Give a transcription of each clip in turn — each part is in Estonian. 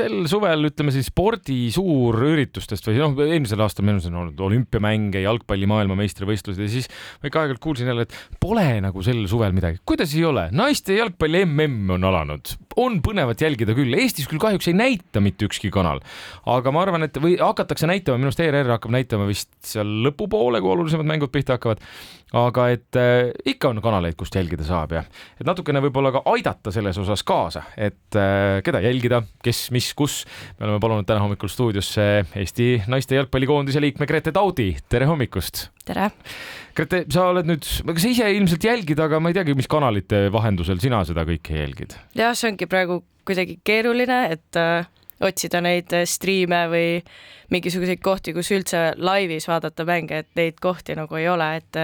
sel suvel ütleme siis spordi suurüritustest või noh, eelmisel aastal arust on olnud olümpiamänge, jalgpalli maailmameistrivõistlused ja siis ma ikka aeg-ajalt kuulsin jälle, et pole nagu sel suvel midagi. kuidas ei ole, naiste jalgpalli mm on alanud, on põnevat jälgida küll, Eestis küll kahjuks ei näita mitte ükski kanal, aga ma arvan, et või hakatakse näitama, minu arust ERR hakkab näitama vist seal lõpupoole, kui olulisemad mängud pihta hakkavad. aga et äh, ikka on kanaleid, kust jälgida saab ja et natukene võib-olla ka aidata selles osas kaasa, et äh, keda jälgida, kes, mis, kus. me oleme palunud täna hommikul stuudiosse Eesti naiste jalgpallikoondise liikme Grete Taudi, tere hommikust. tere. Grete, sa oled nüüd, ega sa ise ilmselt jälgid, aga ma ei teagi, mis kanalite vahendusel sina seda kõike jälgid? jah, see ongi praegu kuidagi keeruline, et äh, otsida neid äh, striime või mingisuguseid kohti, kus üldse laivis vaadata mänge, et neid kohti nagu ei ole, et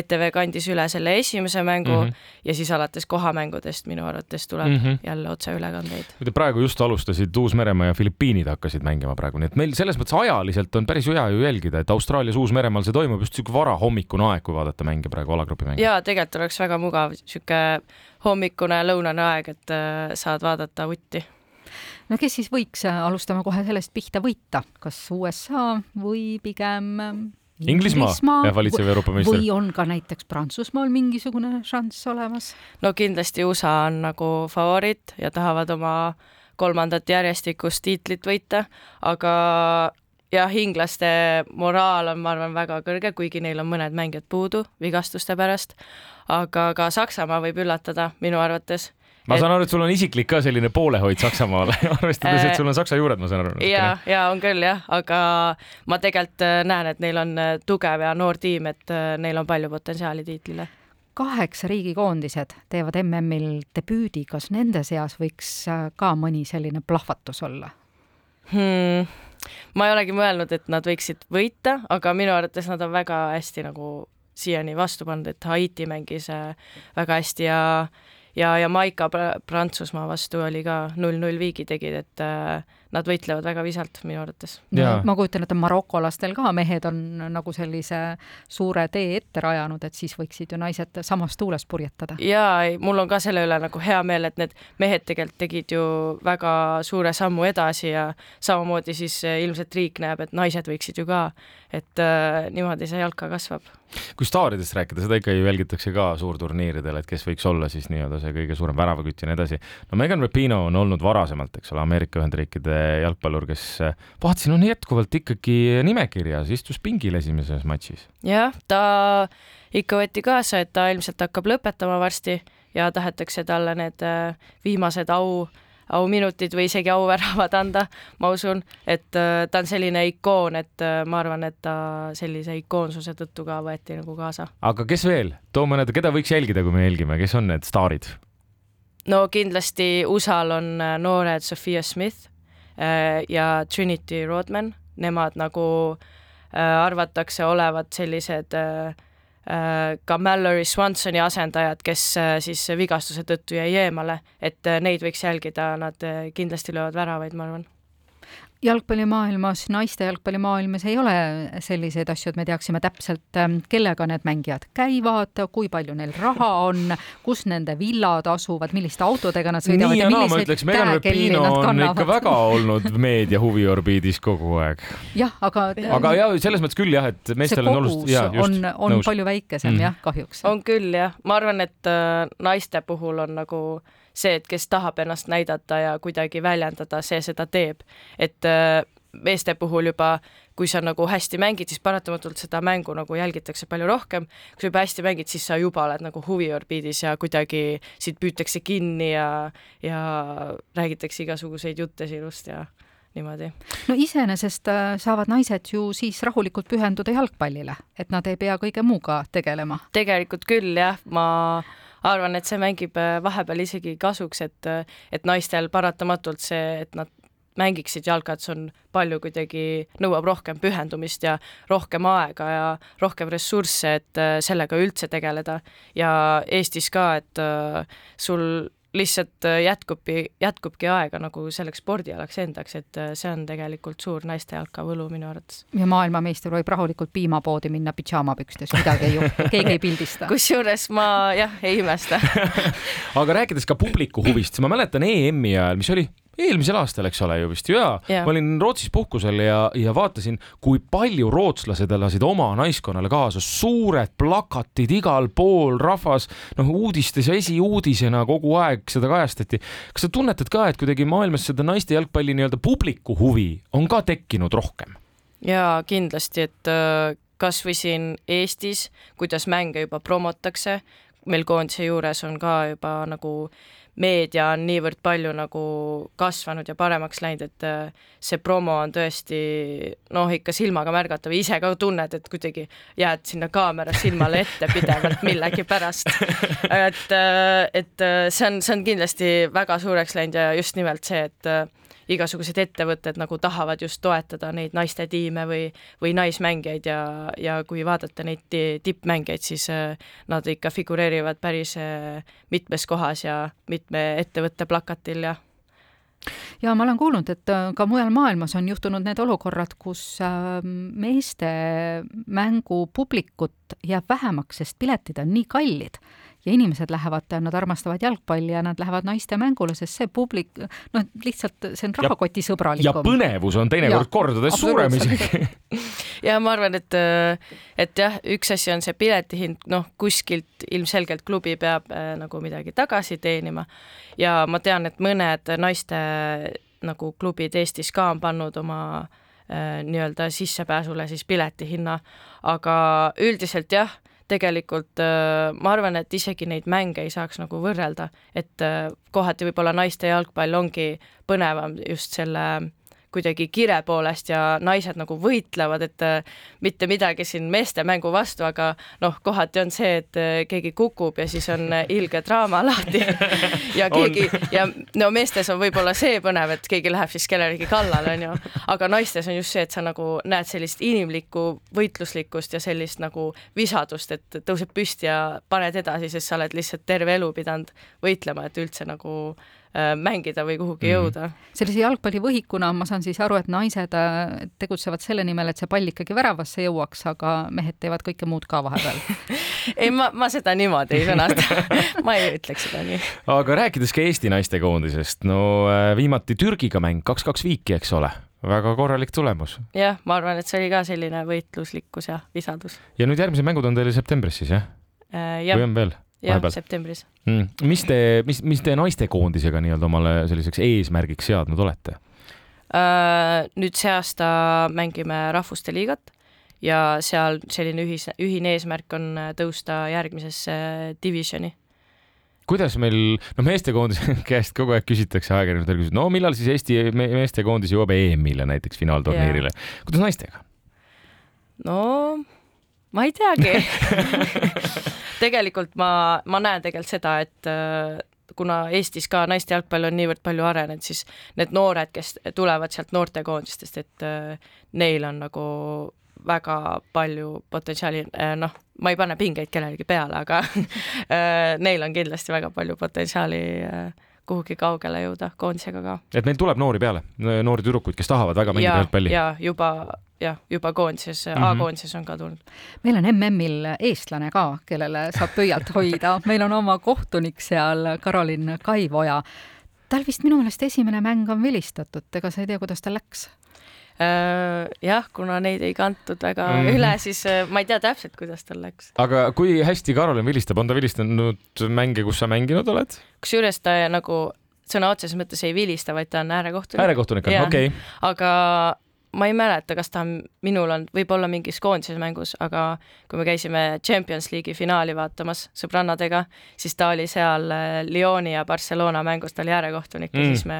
ETV kandis üle selle esimese mängu mm -hmm. ja siis alates kohamängudest minu arvates tuleb mm -hmm. jälle otseülekandeid. Te praegu just alustasid Uus-Meremaa ja Filipiinid hakkasid mängima praegu, nii et meil selles mõttes ajaliselt on päris hea ju jälgida, et Austraalias, Uus-Meremaal see toimub just sihuke varahommikune aeg, kui vaadata mänge praegu alagrupi mänge. ja tegelikult oleks väga mugav sihuke hommikune lõunane aeg, et äh, saad vaadata vutti no kes siis võiks, äh, alustame kohe sellest pihta, võita, kas USA või pigem äh, Inglismaa, Inglismaa valitsev Euroopa meister. või on ka näiteks Prantsusmaal mingisugune šanss olemas? no kindlasti USA on nagu favoriit ja tahavad oma kolmandat järjestikust tiitlit võita, aga jah, inglaste moraal on, ma arvan, väga kõrge, kuigi neil on mõned mängijad puudu vigastuste pärast, aga ka Saksamaa võib üllatada minu arvates ma et... saan aru, et sul on isiklik ka selline poolehoid Saksamaale arvestades, et sul on Saksa juured, ma saan aru. ja, ja on küll jah, aga ma tegelikult äh, näen, et neil on äh, tugev ja noor tiim, et äh, neil on palju potentsiaali tiitlile kaheksa riigikoondised teevad MM-il debüüdi, kas nende seas võiks ka mõni selline plahvatus olla hmm.? ma ei olegi mõelnud, et nad võiksid võita, aga minu arvates nad on väga hästi nagu siiani vastu pannud, et Haiti mängis väga hästi ja ja Jamaica Prantsusmaa vastu oli ka null-null viigi tegid, et äh, nad võitlevad väga visalt minu arvates. Ma kujutan ette, marokolastel ka mehed on nagu sellise suure tee ette rajanud, et siis võiksid ju naised samast tuulest purjetada. jaa, mul on ka selle üle nagu hea meel, et need mehed tegelikult tegid ju väga suure sammu edasi ja samamoodi siis äh, ilmselt riik näeb, et naised võiksid ju ka, et äh, niimoodi see jalka kasvab. kui staaridest rääkida, seda ikka ju jälgitakse ka suurturniiridel, et kes võiks olla siis nii-öelda see kõige suurem väravakütt ja nii edasi. no Megan Rapino on olnud varasemalt, eks ole, Ameerika Ühendriikide jalgpallur, kes vaatasin, on jätkuvalt ikkagi nimekirjas, istus pingil esimeses matšis. jah, ta ikka võeti kaasa, et ta ilmselt hakkab lõpetama varsti ja tahetakse talle need äh, viimased au auminutid või isegi auväravad anda, ma usun, et äh, ta on selline ikoon, et äh, ma arvan, et ta sellise ikoonsuse tõttu ka võeti nagu kaasa. aga kes veel, too mõned, keda võiks jälgida, kui me jälgime, kes on need staarid? no kindlasti USA-l on noored Sophia Smith ja Trinity Rodman, nemad nagu äh, arvatakse olevat sellised äh, ka Mallory Swansoni asendajad, kes siis vigastuse tõttu jäi eemale, et neid võiks jälgida, nad kindlasti löövad väravaid, ma arvan jalgpallimaailmas, naiste jalgpallimaailmas ei ole selliseid asju, et me teaksime täpselt, ähm, kellega need mängijad käivad, kui palju neil raha on, kus nende villad asuvad, milliste autodega nad sõidavad nii ja naa, ma ütleks, Megan Rapino on ikka väga olnud meedia huviorbiidis kogu aeg. jah, aga aga ja selles mõttes küll jah, et meestel on just, on, on nõus. palju väikesem mm. jah, kahjuks. on küll jah, ma arvan, et äh, naiste puhul on nagu see, et kes tahab ennast näidata ja kuidagi väljendada, see seda teeb. et äh, meeste puhul juba, kui sa nagu hästi mängid, siis paratamatult seda mängu nagu jälgitakse palju rohkem. kui sa juba hästi mängid, siis sa juba oled nagu huviorbiidis ja kuidagi sind püütakse kinni ja, ja räägitakse igasuguseid jutte sinust ja niimoodi. no iseenesest äh, saavad naised ju siis rahulikult pühenduda jalgpallile, et nad ei pea kõige muuga tegelema. tegelikult küll jah, ma arvan, et see mängib äh, vahepeal isegi kasuks, et, äh, et naistel paratamatult see, et nad mängiksid jalka, et see on palju kuidagi, nõuab rohkem pühendumist ja rohkem aega ja rohkem ressursse, et äh, sellega üldse tegeleda. ja Eestis ka, et sul lihtsalt äh, jätkubki, jätkubki aega nagu selleks spordialaks endaks, et äh, see on tegelikult suur naiste jalkavõlu minu arvates. ja maailmameister võib rahulikult piimapoodi minna pidžaamapükstes, midagi ei juhtu, keegi ei pildista. kusjuures ma jah, ei imesta aga rääkides ka publiku huvist, ma mäletan EM-i ajal, mis oli eelmisel aastal, eks ole ju vist ja, Jaa. ma olin Rootsis puhkusel ja, ja vaatasin, kui palju rootslased elasid oma naiskonnale kaasa, suured plakatid igal pool, rahvas noh, uudistes esiuudisena kogu aeg seda kajastati. kas sa tunnetad ka, et kuidagi maailmas seda naiste jalgpalli nii-öelda publiku huvi on ka tekkinud rohkem? jaa, kindlasti, et äh, kas või siin Eestis, kuidas mänge juba promotakse, meil koondise juures on ka juba nagu meedia on niivõrd palju nagu kasvanud ja paremaks läinud, et äh, see promo on tõesti noh, ikka silmaga märgatav, ise ka tunned, et kuidagi jääd sinna kaamera silmale ette pidevalt millegipärast. et, äh, et see on, see on kindlasti väga suureks läinud ja just nimelt see, et igasugused ettevõtted nagu tahavad just toetada neid naiste tiime või, või naismängijaid ja, ja kui vaadata neid tippmängijaid, siis äh, nad ikka figureerivad päris äh, mitmes kohas ja mitme ettevõtte plakatil ja ja ma olen kuulnud, et äh, ka mujal maailmas on juhtunud need olukorrad, kus meeste mängupublikut jääb vähemaks, sest piletid on nii kallid ja inimesed lähevad, nad armastavad jalgpalli ja nad lähevad naiste mängule, sest see publik, noh, lihtsalt see on rahakotisõbralikum. ja põnevus on teinekord kordades suurem isegi. Ja ma arvan, et, et jah, üks asi on see piletihind, noh, kuskilt ilmselgelt klubi peab äh, nagu midagi tagasi teenima. Ja ma tean, et mõned naiste nagu klubid Eestis ka on pannud oma äh, nii-öelda sissepääsule siis piletihinna, aga üldiselt jah tegelikult äh, ma arvan, et isegi neid mänge ei saaks nagu võrrelda, et äh, kohati võib-olla naiste jalgpall ongi põnevam just selle kuidagi kire poolest ja naised nagu võitlevad, et äh, mitte midagi siin meeste mängu vastu, aga noh, kohati on see, et äh, keegi kukub ja siis on äh, ilge draama lahti. Ja keegi ja no meestes on võib-olla see põnev, et keegi läheb siis kellelegi kallale, onju, aga naistes on just see, et sa nagu näed sellist inimlikku võitluslikkust ja sellist nagu visadust, et tõuseb püsti ja paned edasi, sest sa oled lihtsalt terve elu pidanud võitlema, et üldse nagu mängida või kuhugi mm. jõuda. sellise jalgpallivõhikuna ma saan siis aru, et naised äh, tegutsevad selle nimel, et see pall ikkagi väravasse jõuaks, aga mehed teevad kõike muud ka vahepeal ei, ma, ma seda niimoodi ei sõnasta ma ei ütleks seda nii. aga rääkides ka Eesti naistekoondisest, no äh, viimati Türgiga mäng kaks-kaks viiki, eks ole väga korralik tulemus. jah, ma arvan, et see oli ka selline võitluslikkus ja visadus. ja nüüd järgmised mängud on teil septembris siis jah äh,? või on veel? Jah, septembris mm.. mis te, mis, mis te naistekoondisega nii-öelda omale selliseks eesmärgiks seadnud olete uh,? nüüd see aasta mängime Rahvuste Liigat ja seal selline ühis, ühine eesmärk on tõusta järgmisesse divisioni kuidas meil, noh, meestekoondise käest kogu aeg küsitakse, ajakirjanikud küsivad, no millal siis Eesti meestekoondis jõuab EM-ile näiteks finaalturniirile yeah., kuidas naistega? no ma ei teagi tegelikult ma, ma näen tegelikult seda, et äh, kuna Eestis ka naiste jalgpall on niivõrd palju arenenud, siis need noored, kes tulevad sealt noortekoondistest, et äh, neil on nagu väga palju potentsiaali, äh, noh, ma ei pane pingeid kellelegi peale, aga neil on kindlasti väga palju potentsiaali kuhugi kaugele jõuda koondisega ka. et meil tuleb noori peale, noori tüdrukuid, kes tahavad väga mängida jalgpalli? ja juba jah, juba koondises mm, -hmm. A-koondises on ka tulnud. meil on MM-il eestlane ka, kellele saab pöialt hoida, meil on oma kohtunik seal, Karolin Kaivoja. tal vist minu meelest esimene mäng on vilistatud, ega sa ei tea, kuidas tal läks? Äh, jah, kuna neid ei kantud väga mm -hmm. üle, siis äh, ma ei tea täpselt, kuidas tal läks. aga kui hästi Karolin vilistab, on ta vilistanud mänge, kus sa mänginud oled? kusjuures ta nagu sõna otseses mõttes ei vilista, vaid ta on äärekohtunik. äärekohtunik on, okei okay.. aga ma ei mäleta, kas ta on minul olnud võib-olla mingis koondises mängus, aga kui me käisime Champions League'i finaali vaatamas sõbrannadega, siis ta oli seal äh, Lyoni ja Barcelona mängus, ta oli äärekohtunik mm. ja siis me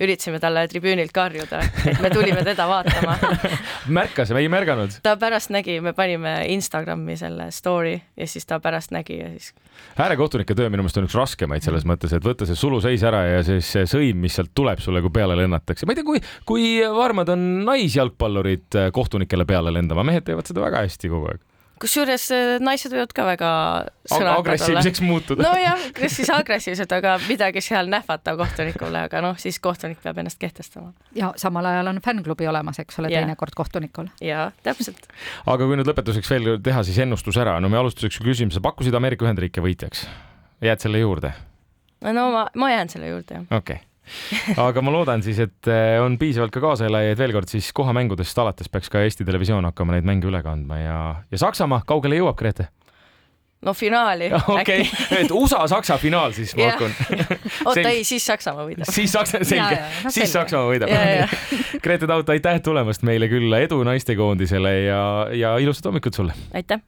üritasime talle tribüünilt karjuda, et me tulime teda vaatama märkas või ei märganud? ta pärast nägi, me panime Instagrami selle story ja siis ta pärast nägi ja siis äärekohtunike töö minu meelest on üks raskemaid selles mõttes, et võtta see suluseis ära ja siis see sõim, mis sealt tuleb sulle, kui peale lennatakse. ma ei tea, kui, kui varmad on naisjalgpallurid äh, kohtunikele peale lendama, mehed teevad seda väga hästi kogu aeg kusjuures äh, naised võivad ka väga agressiivseks muutuda. nojah, kas siis agressiivsed, aga midagi seal nähvata kohtunikule, aga noh, siis kohtunik peab ennast kehtestama. ja samal ajal on fännklubi olemas, eks ole, teinekord kohtunikul. ja täpselt. aga kui nüüd lõpetuseks veel teha siis ennustus ära, no me alustuseks küsime, sa pakkusid Ameerika Ühendriike võitjaks, jääd selle juurde? no ma, ma jään selle juurde, jah. okei okay aga ma loodan siis, et eh, on piisavalt ka kaaselajaid, veel kord siis kohamängudest alates peaks ka Eesti Televisioon hakkama neid mänge üle kandma ja, ja Saksamaa, kaugele jõuab, Grete? no finaali okei et USA-Saksa finaal siis ma hakkan. oota ei, siis Saksamaa võidab. siis Saksa, selge, no, siis Saksamaa võidab. Grete Taut, aitäh tulemast meile külla, edu naistekoondisele ja, ja ilusat hommikut sulle! aitäh!